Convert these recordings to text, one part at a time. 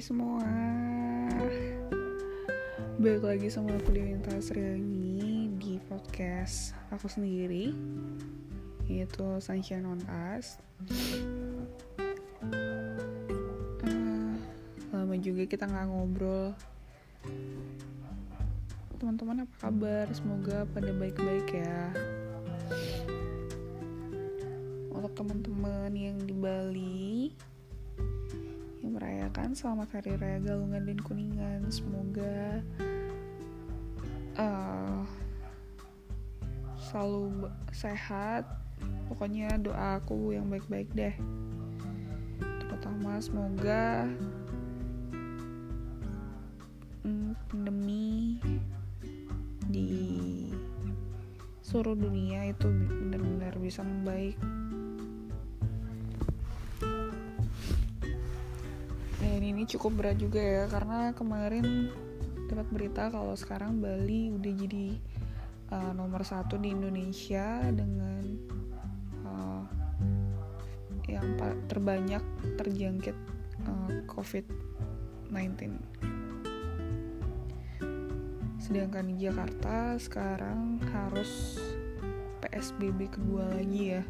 Semua. Balik lagi sama aku Dewinta Sriani Di podcast aku sendiri Yaitu Sunshine on Us. Uh, Lama juga kita gak ngobrol. Teman-teman apa kabar? Semoga pada baik-baik ya. Untuk teman-teman yang di Bali merayakan selamat hari raya Galungan dan Kuningan. Semoga uh, selalu sehat. Pokoknya doa aku yang baik-baik deh. Terutama semoga hmm, pandemi di seluruh dunia itu benar-benar bisa membaik ini cukup berat juga ya karena kemarin dapat berita kalau sekarang Bali udah jadi uh, nomor satu di Indonesia dengan uh, yang terbanyak terjangkit uh, COVID-19. Sedangkan di Jakarta sekarang harus PSBB kedua lagi ya.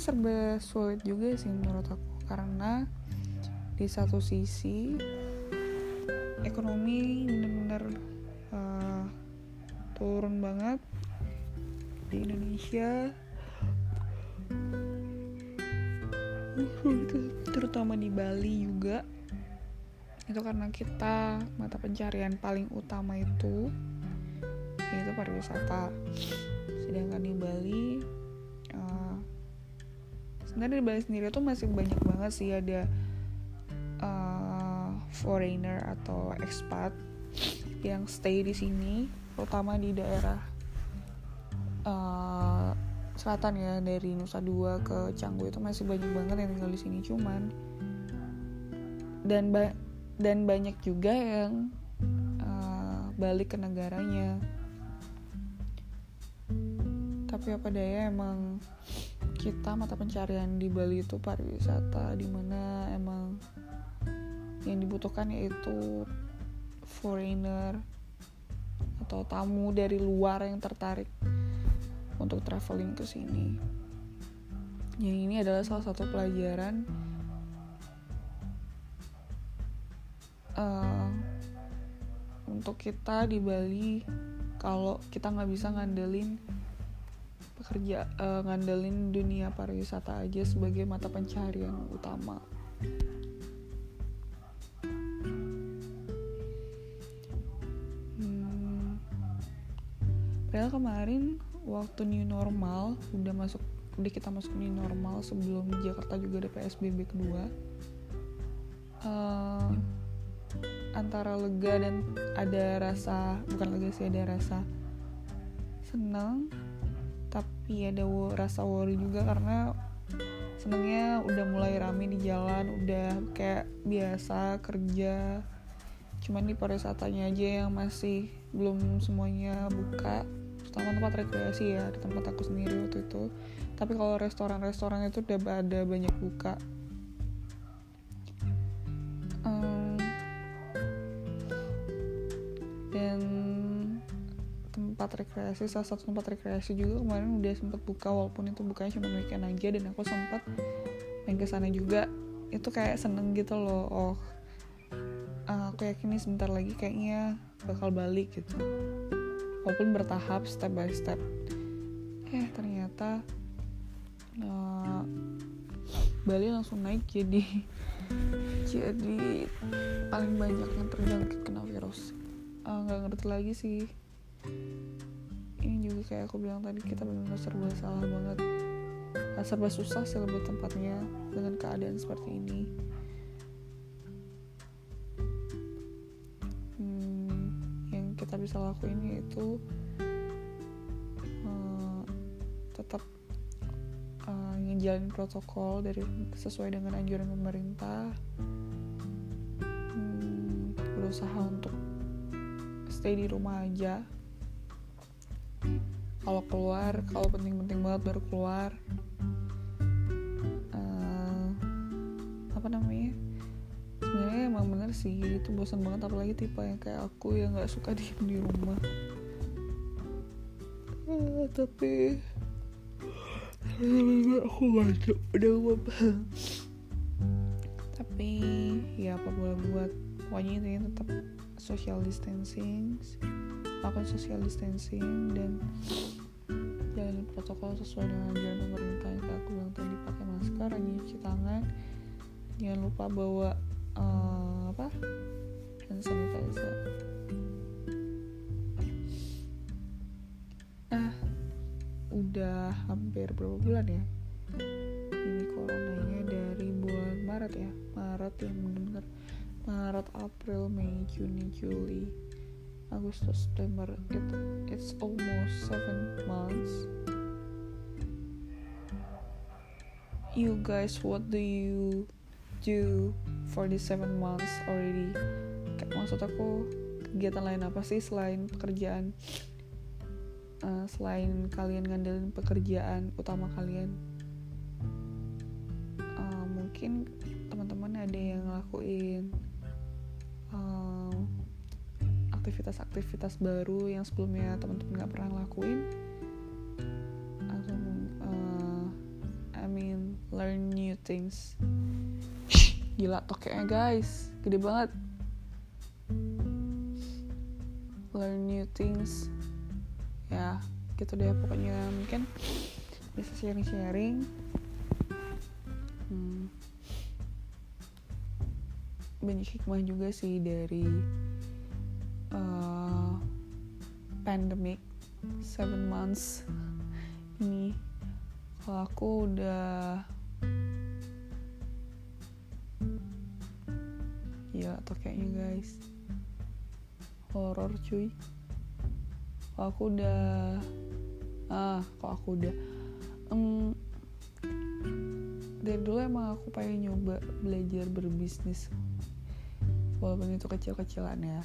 Serba sulit juga sih menurut aku karena di satu sisi ekonomi benar-benar uh, turun banget di Indonesia. Terutama di Bali juga. Itu karena kita mata pencarian paling utama itu yaitu pariwisata. Sedangkan di Bali sebenarnya di Bali sendiri tuh masih banyak banget sih ada uh, foreigner atau expat yang stay di sini terutama di daerah uh, selatan ya dari Nusa Dua ke Canggu itu masih banyak banget yang tinggal di sini. Cuman dan ba dan banyak juga yang uh, balik ke negaranya. Tapi apa daya emang kita mata pencarian di Bali itu pariwisata di mana emang yang dibutuhkan yaitu foreigner atau tamu dari luar yang tertarik untuk traveling ke sini. Yang ini adalah salah satu pelajaran uh, untuk kita di Bali kalau kita nggak bisa ngandelin pekerja uh, ngandelin dunia pariwisata aja sebagai mata pencarian utama. Hmm, padahal kemarin waktu new normal udah masuk udah kita masuk new normal sebelum Jakarta juga ada PSBB kedua. Uh, antara lega dan ada rasa bukan lega sih ada rasa senang tapi ada rasa worry juga karena senengnya udah mulai rame di jalan udah kayak biasa kerja. Cuman di pariwisatanya aja yang masih belum semuanya buka terutama tempat rekreasi ya di tempat aku sendiri waktu itu. Tapi kalau restoran-restoran itu udah ada banyak buka tempat rekreasi salah satu tempat rekreasi juga kemarin udah sempat buka walaupun itu bukanya cuma weekend aja dan aku sempat main ke sana juga. Itu kayak seneng gitu loh oh. Uh, aku yakin nih sebentar lagi kayaknya bakal balik gitu. Walaupun bertahap step by step. Eh ternyata uh, Bali langsung naik jadi jadi paling banyak yang terjangkit kena virus. Nggak uh, ngerti lagi sih ini juga kayak aku bilang tadi kita benar-benar serba salah banget. Serba susah sih lebih tempatnya dengan keadaan seperti ini. Hmm, yang kita bisa lakuin yaitu uh, tetap uh, ngejalin protokol dari sesuai dengan anjuran pemerintah. Hmm, berusaha untuk stay di rumah aja kalau keluar kalau penting-penting banget baru keluar. Uh, apa namanya? Sebenarnya emang bener sih itu bosan banget apalagi tipe yang kayak aku yang nggak suka diem di rumah. Uh, tapi aku nggak udah bang tapi ya apa boleh buat? Pokoknya intinya tetap social distancing lakukan social distancing dan jalan protokol sesuai dengan anjuran pemerintah. Yang aku bilang tadi pakai masker cuci tangan. Jangan lupa bawa uh, apa? Hand sanitizer. Ah udah hampir berapa bulan ya? Ini coronanya dari bulan Maret ya? Maret yang mendengar Maret April Mei Juni Juli Agustus September it, it's almost seven months. You guys what do you do for the seven months already? Kayak maksud aku kegiatan lain apa sih selain pekerjaan? Uh, selain kalian ngandelin pekerjaan utama kalian? Uh, mungkin teman-teman ada yang ngelakuin aktivitas-aktivitas baru yang sebelumnya teman-teman nggak pernah lakuin atau uh, I mean learn new things. Gila tokeknya guys. Gede banget. Learn new things. Ya gitu deh pokoknya. Mungkin bisa sharing-sharing. Hmm. banyak hikmah juga sih dari uh, pandemic seven months ini. Kalau aku udah ya atau kayaknya guys. Horror cuy. Kalau aku udah ah kok aku udah um, dari dulu emang aku pengen nyoba belajar berbisnis. Walaupun itu kecil-kecilan ya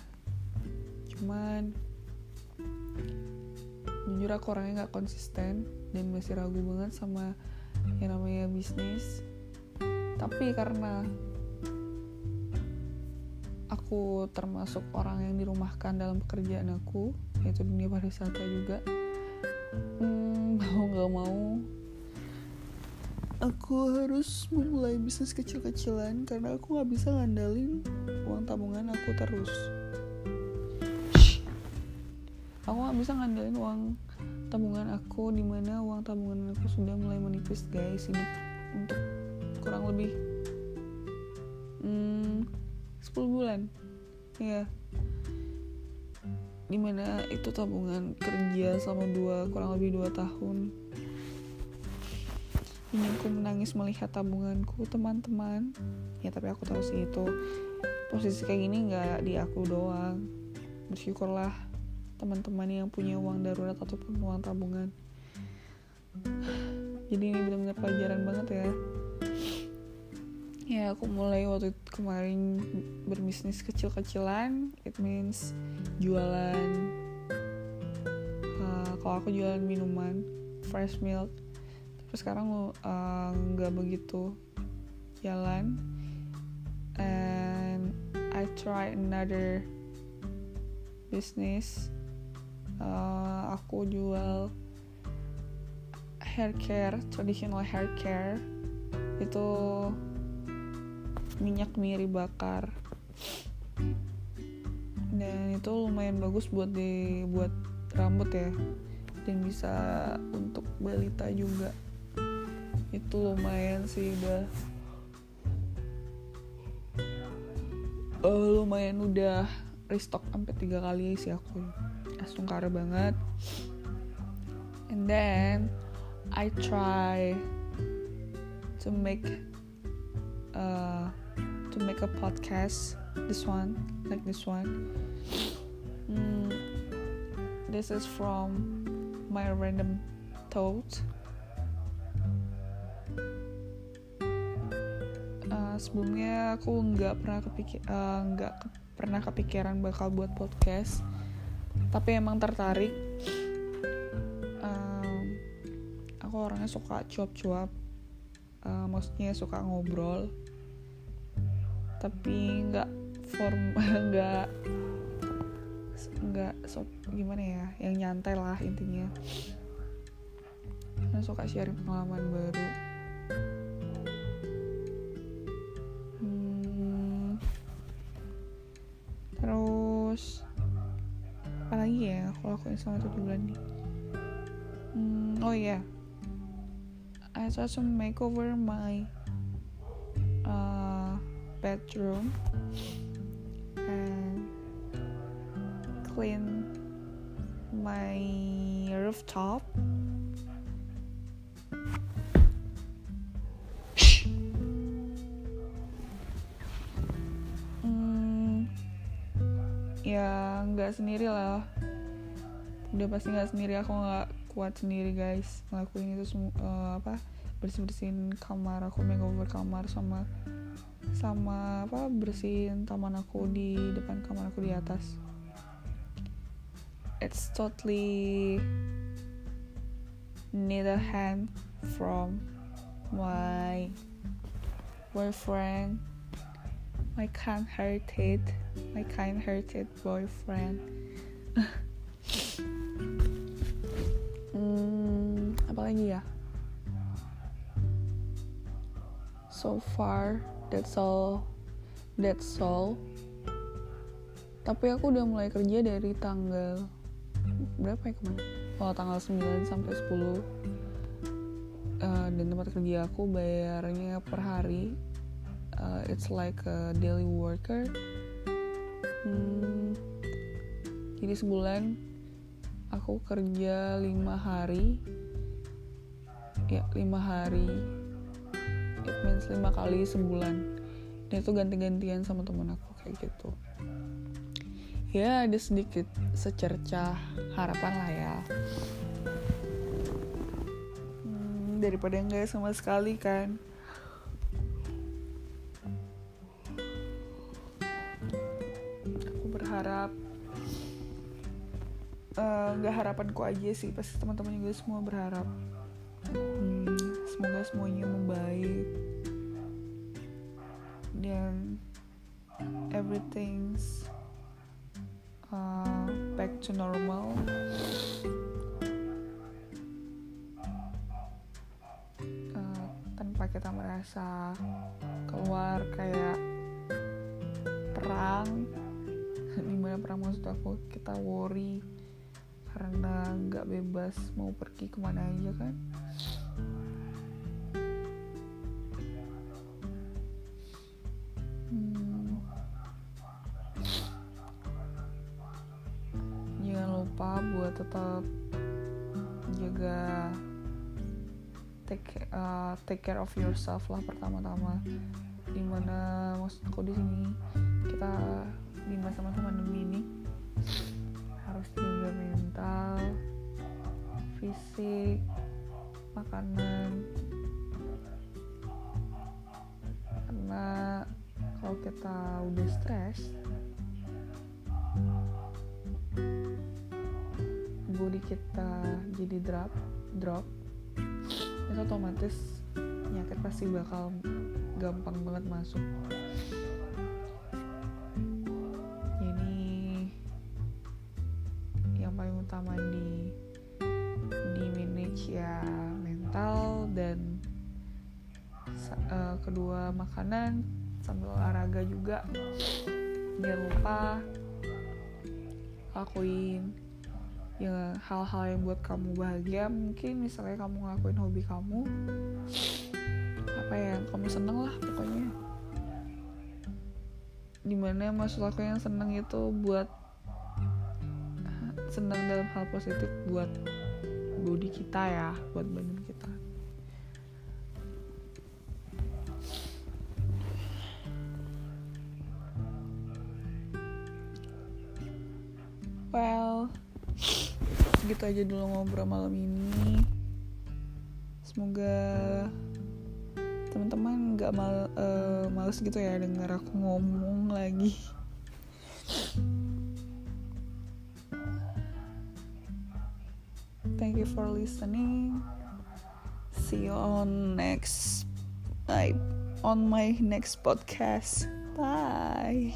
cuman jujur aku orangnya nggak konsisten dan masih ragu banget sama yang namanya bisnis. Tapi karena aku termasuk orang yang dirumahkan dalam pekerjaan aku yaitu dunia pariwisata juga hmm, mau nggak mau aku harus memulai bisnis kecil-kecilan karena aku nggak bisa ngandalin uang tabungan aku terus aku nggak bisa ngandelin uang tabungan aku di mana uang tabungan aku sudah mulai menipis guys. Ini untuk kurang lebih hmm, 10 bulan. Ya di mana itu tabungan kerja selama dua kurang lebih dua tahun. Ini aku menangis melihat tabunganku teman-teman. Ya tapi aku tahu sih itu posisi kayak gini nggak di aku doang. Bersyukurlah teman-teman yang punya uang darurat ataupun uang tabungan. Jadi ini benar-benar pelajaran banget ya. Ya aku mulai waktu itu kemarin berbisnis kecil-kecilan. It means jualan uh, kalau aku jualan minuman fresh milk. Tapi sekarang nggak uh, begitu jalan. And I try another business uh, aku jual hair care traditional hair care. Itu minyak miri bakar. Dan itu lumayan bagus buat di buat rambut ya. Dan bisa untuk balita juga. Itu lumayan sih udah. Uh, lumayan udah restock sampai tiga kali sih aku langsung kare banget. And then I try to make uh, to make a podcast. This one like this one. Mm, this is from my random thought. Uh, sebelumnya aku nggak pernah kepikir nggak uh, pernah kepikiran bakal buat podcast tapi emang tertarik. Uh, aku orangnya suka cuap-cuap. Uh, maksudnya suka ngobrol. Tapi nggak form nggak nggak so, gimana ya yang nyantai lah intinya. Kan suka sharing pengalaman baru. Hmm, terus apa lagi ya kalau aku selama tujuh bulan nih hmm, oh iya yeah. I try to make over my uh, bedroom and clean my rooftop ya nggak sendiri lah. Udah pasti nggak sendiri. Aku nggak kuat sendiri guys. Ngelakuin itu semua uh, apa bersih bersihin kamar aku makeover kamar sama sama apa bersihin taman aku di depan kamar aku di atas. It's totally need a hand from my boyfriend my kind hearted my kind hearted boyfriend. Hmm, apa lagi ya? So far that's all that's all. Tapi aku udah mulai kerja dari tanggal berapa ya kemarin? Oh tanggal 9 sampai 10 uh, dan tempat kerja aku bayarnya per hari uh, it's like a daily worker. Hmm, jadi sebulan aku kerja lima hari. Ya lima hari. It means lima kali sebulan. Dan itu ganti-gantian sama temen aku kayak gitu. Ya ada sedikit secercah harapan lah ya. Hmm, daripada enggak sama sekali kan berharap nggak uh, harapanku aja sih. Pasti teman-teman juga semua berharap. Hmm, semoga semuanya membaik. Dan everything's uh, back to normal. Uh, tanpa kita merasa keluar kayak perang di mana perang maksud aku? Kita worry karena nggak bebas mau pergi ke mana aja kan? Hmm. jangan lupa buat tetap jaga take uh, take care of yourself lah pertama-tama. Di mana maksud aku di sini? Kita di masa-masa pandemi ini harus jaga mental fisik makanan. Karena kalau kita udah stres body kita jadi drop drop itu otomatis penyakit pasti bakal gampang banget masuk sambil olahraga juga. Jangan lupa lakuin ya hal-hal yang buat kamu bahagia. Mungkin misalnya kamu ngelakuin hobi kamu apa ya kamu seneng lah pokoknya. Di mana maksud aku yang seneng itu buat senang dalam hal positif buat body kita ya buat badan well segitu aja dulu ngobrol malam ini. Semoga teman-teman nggak mal uh, males gitu ya denger aku ngomong lagi. Thank you for listening. see you on next my on my next podcast. Bye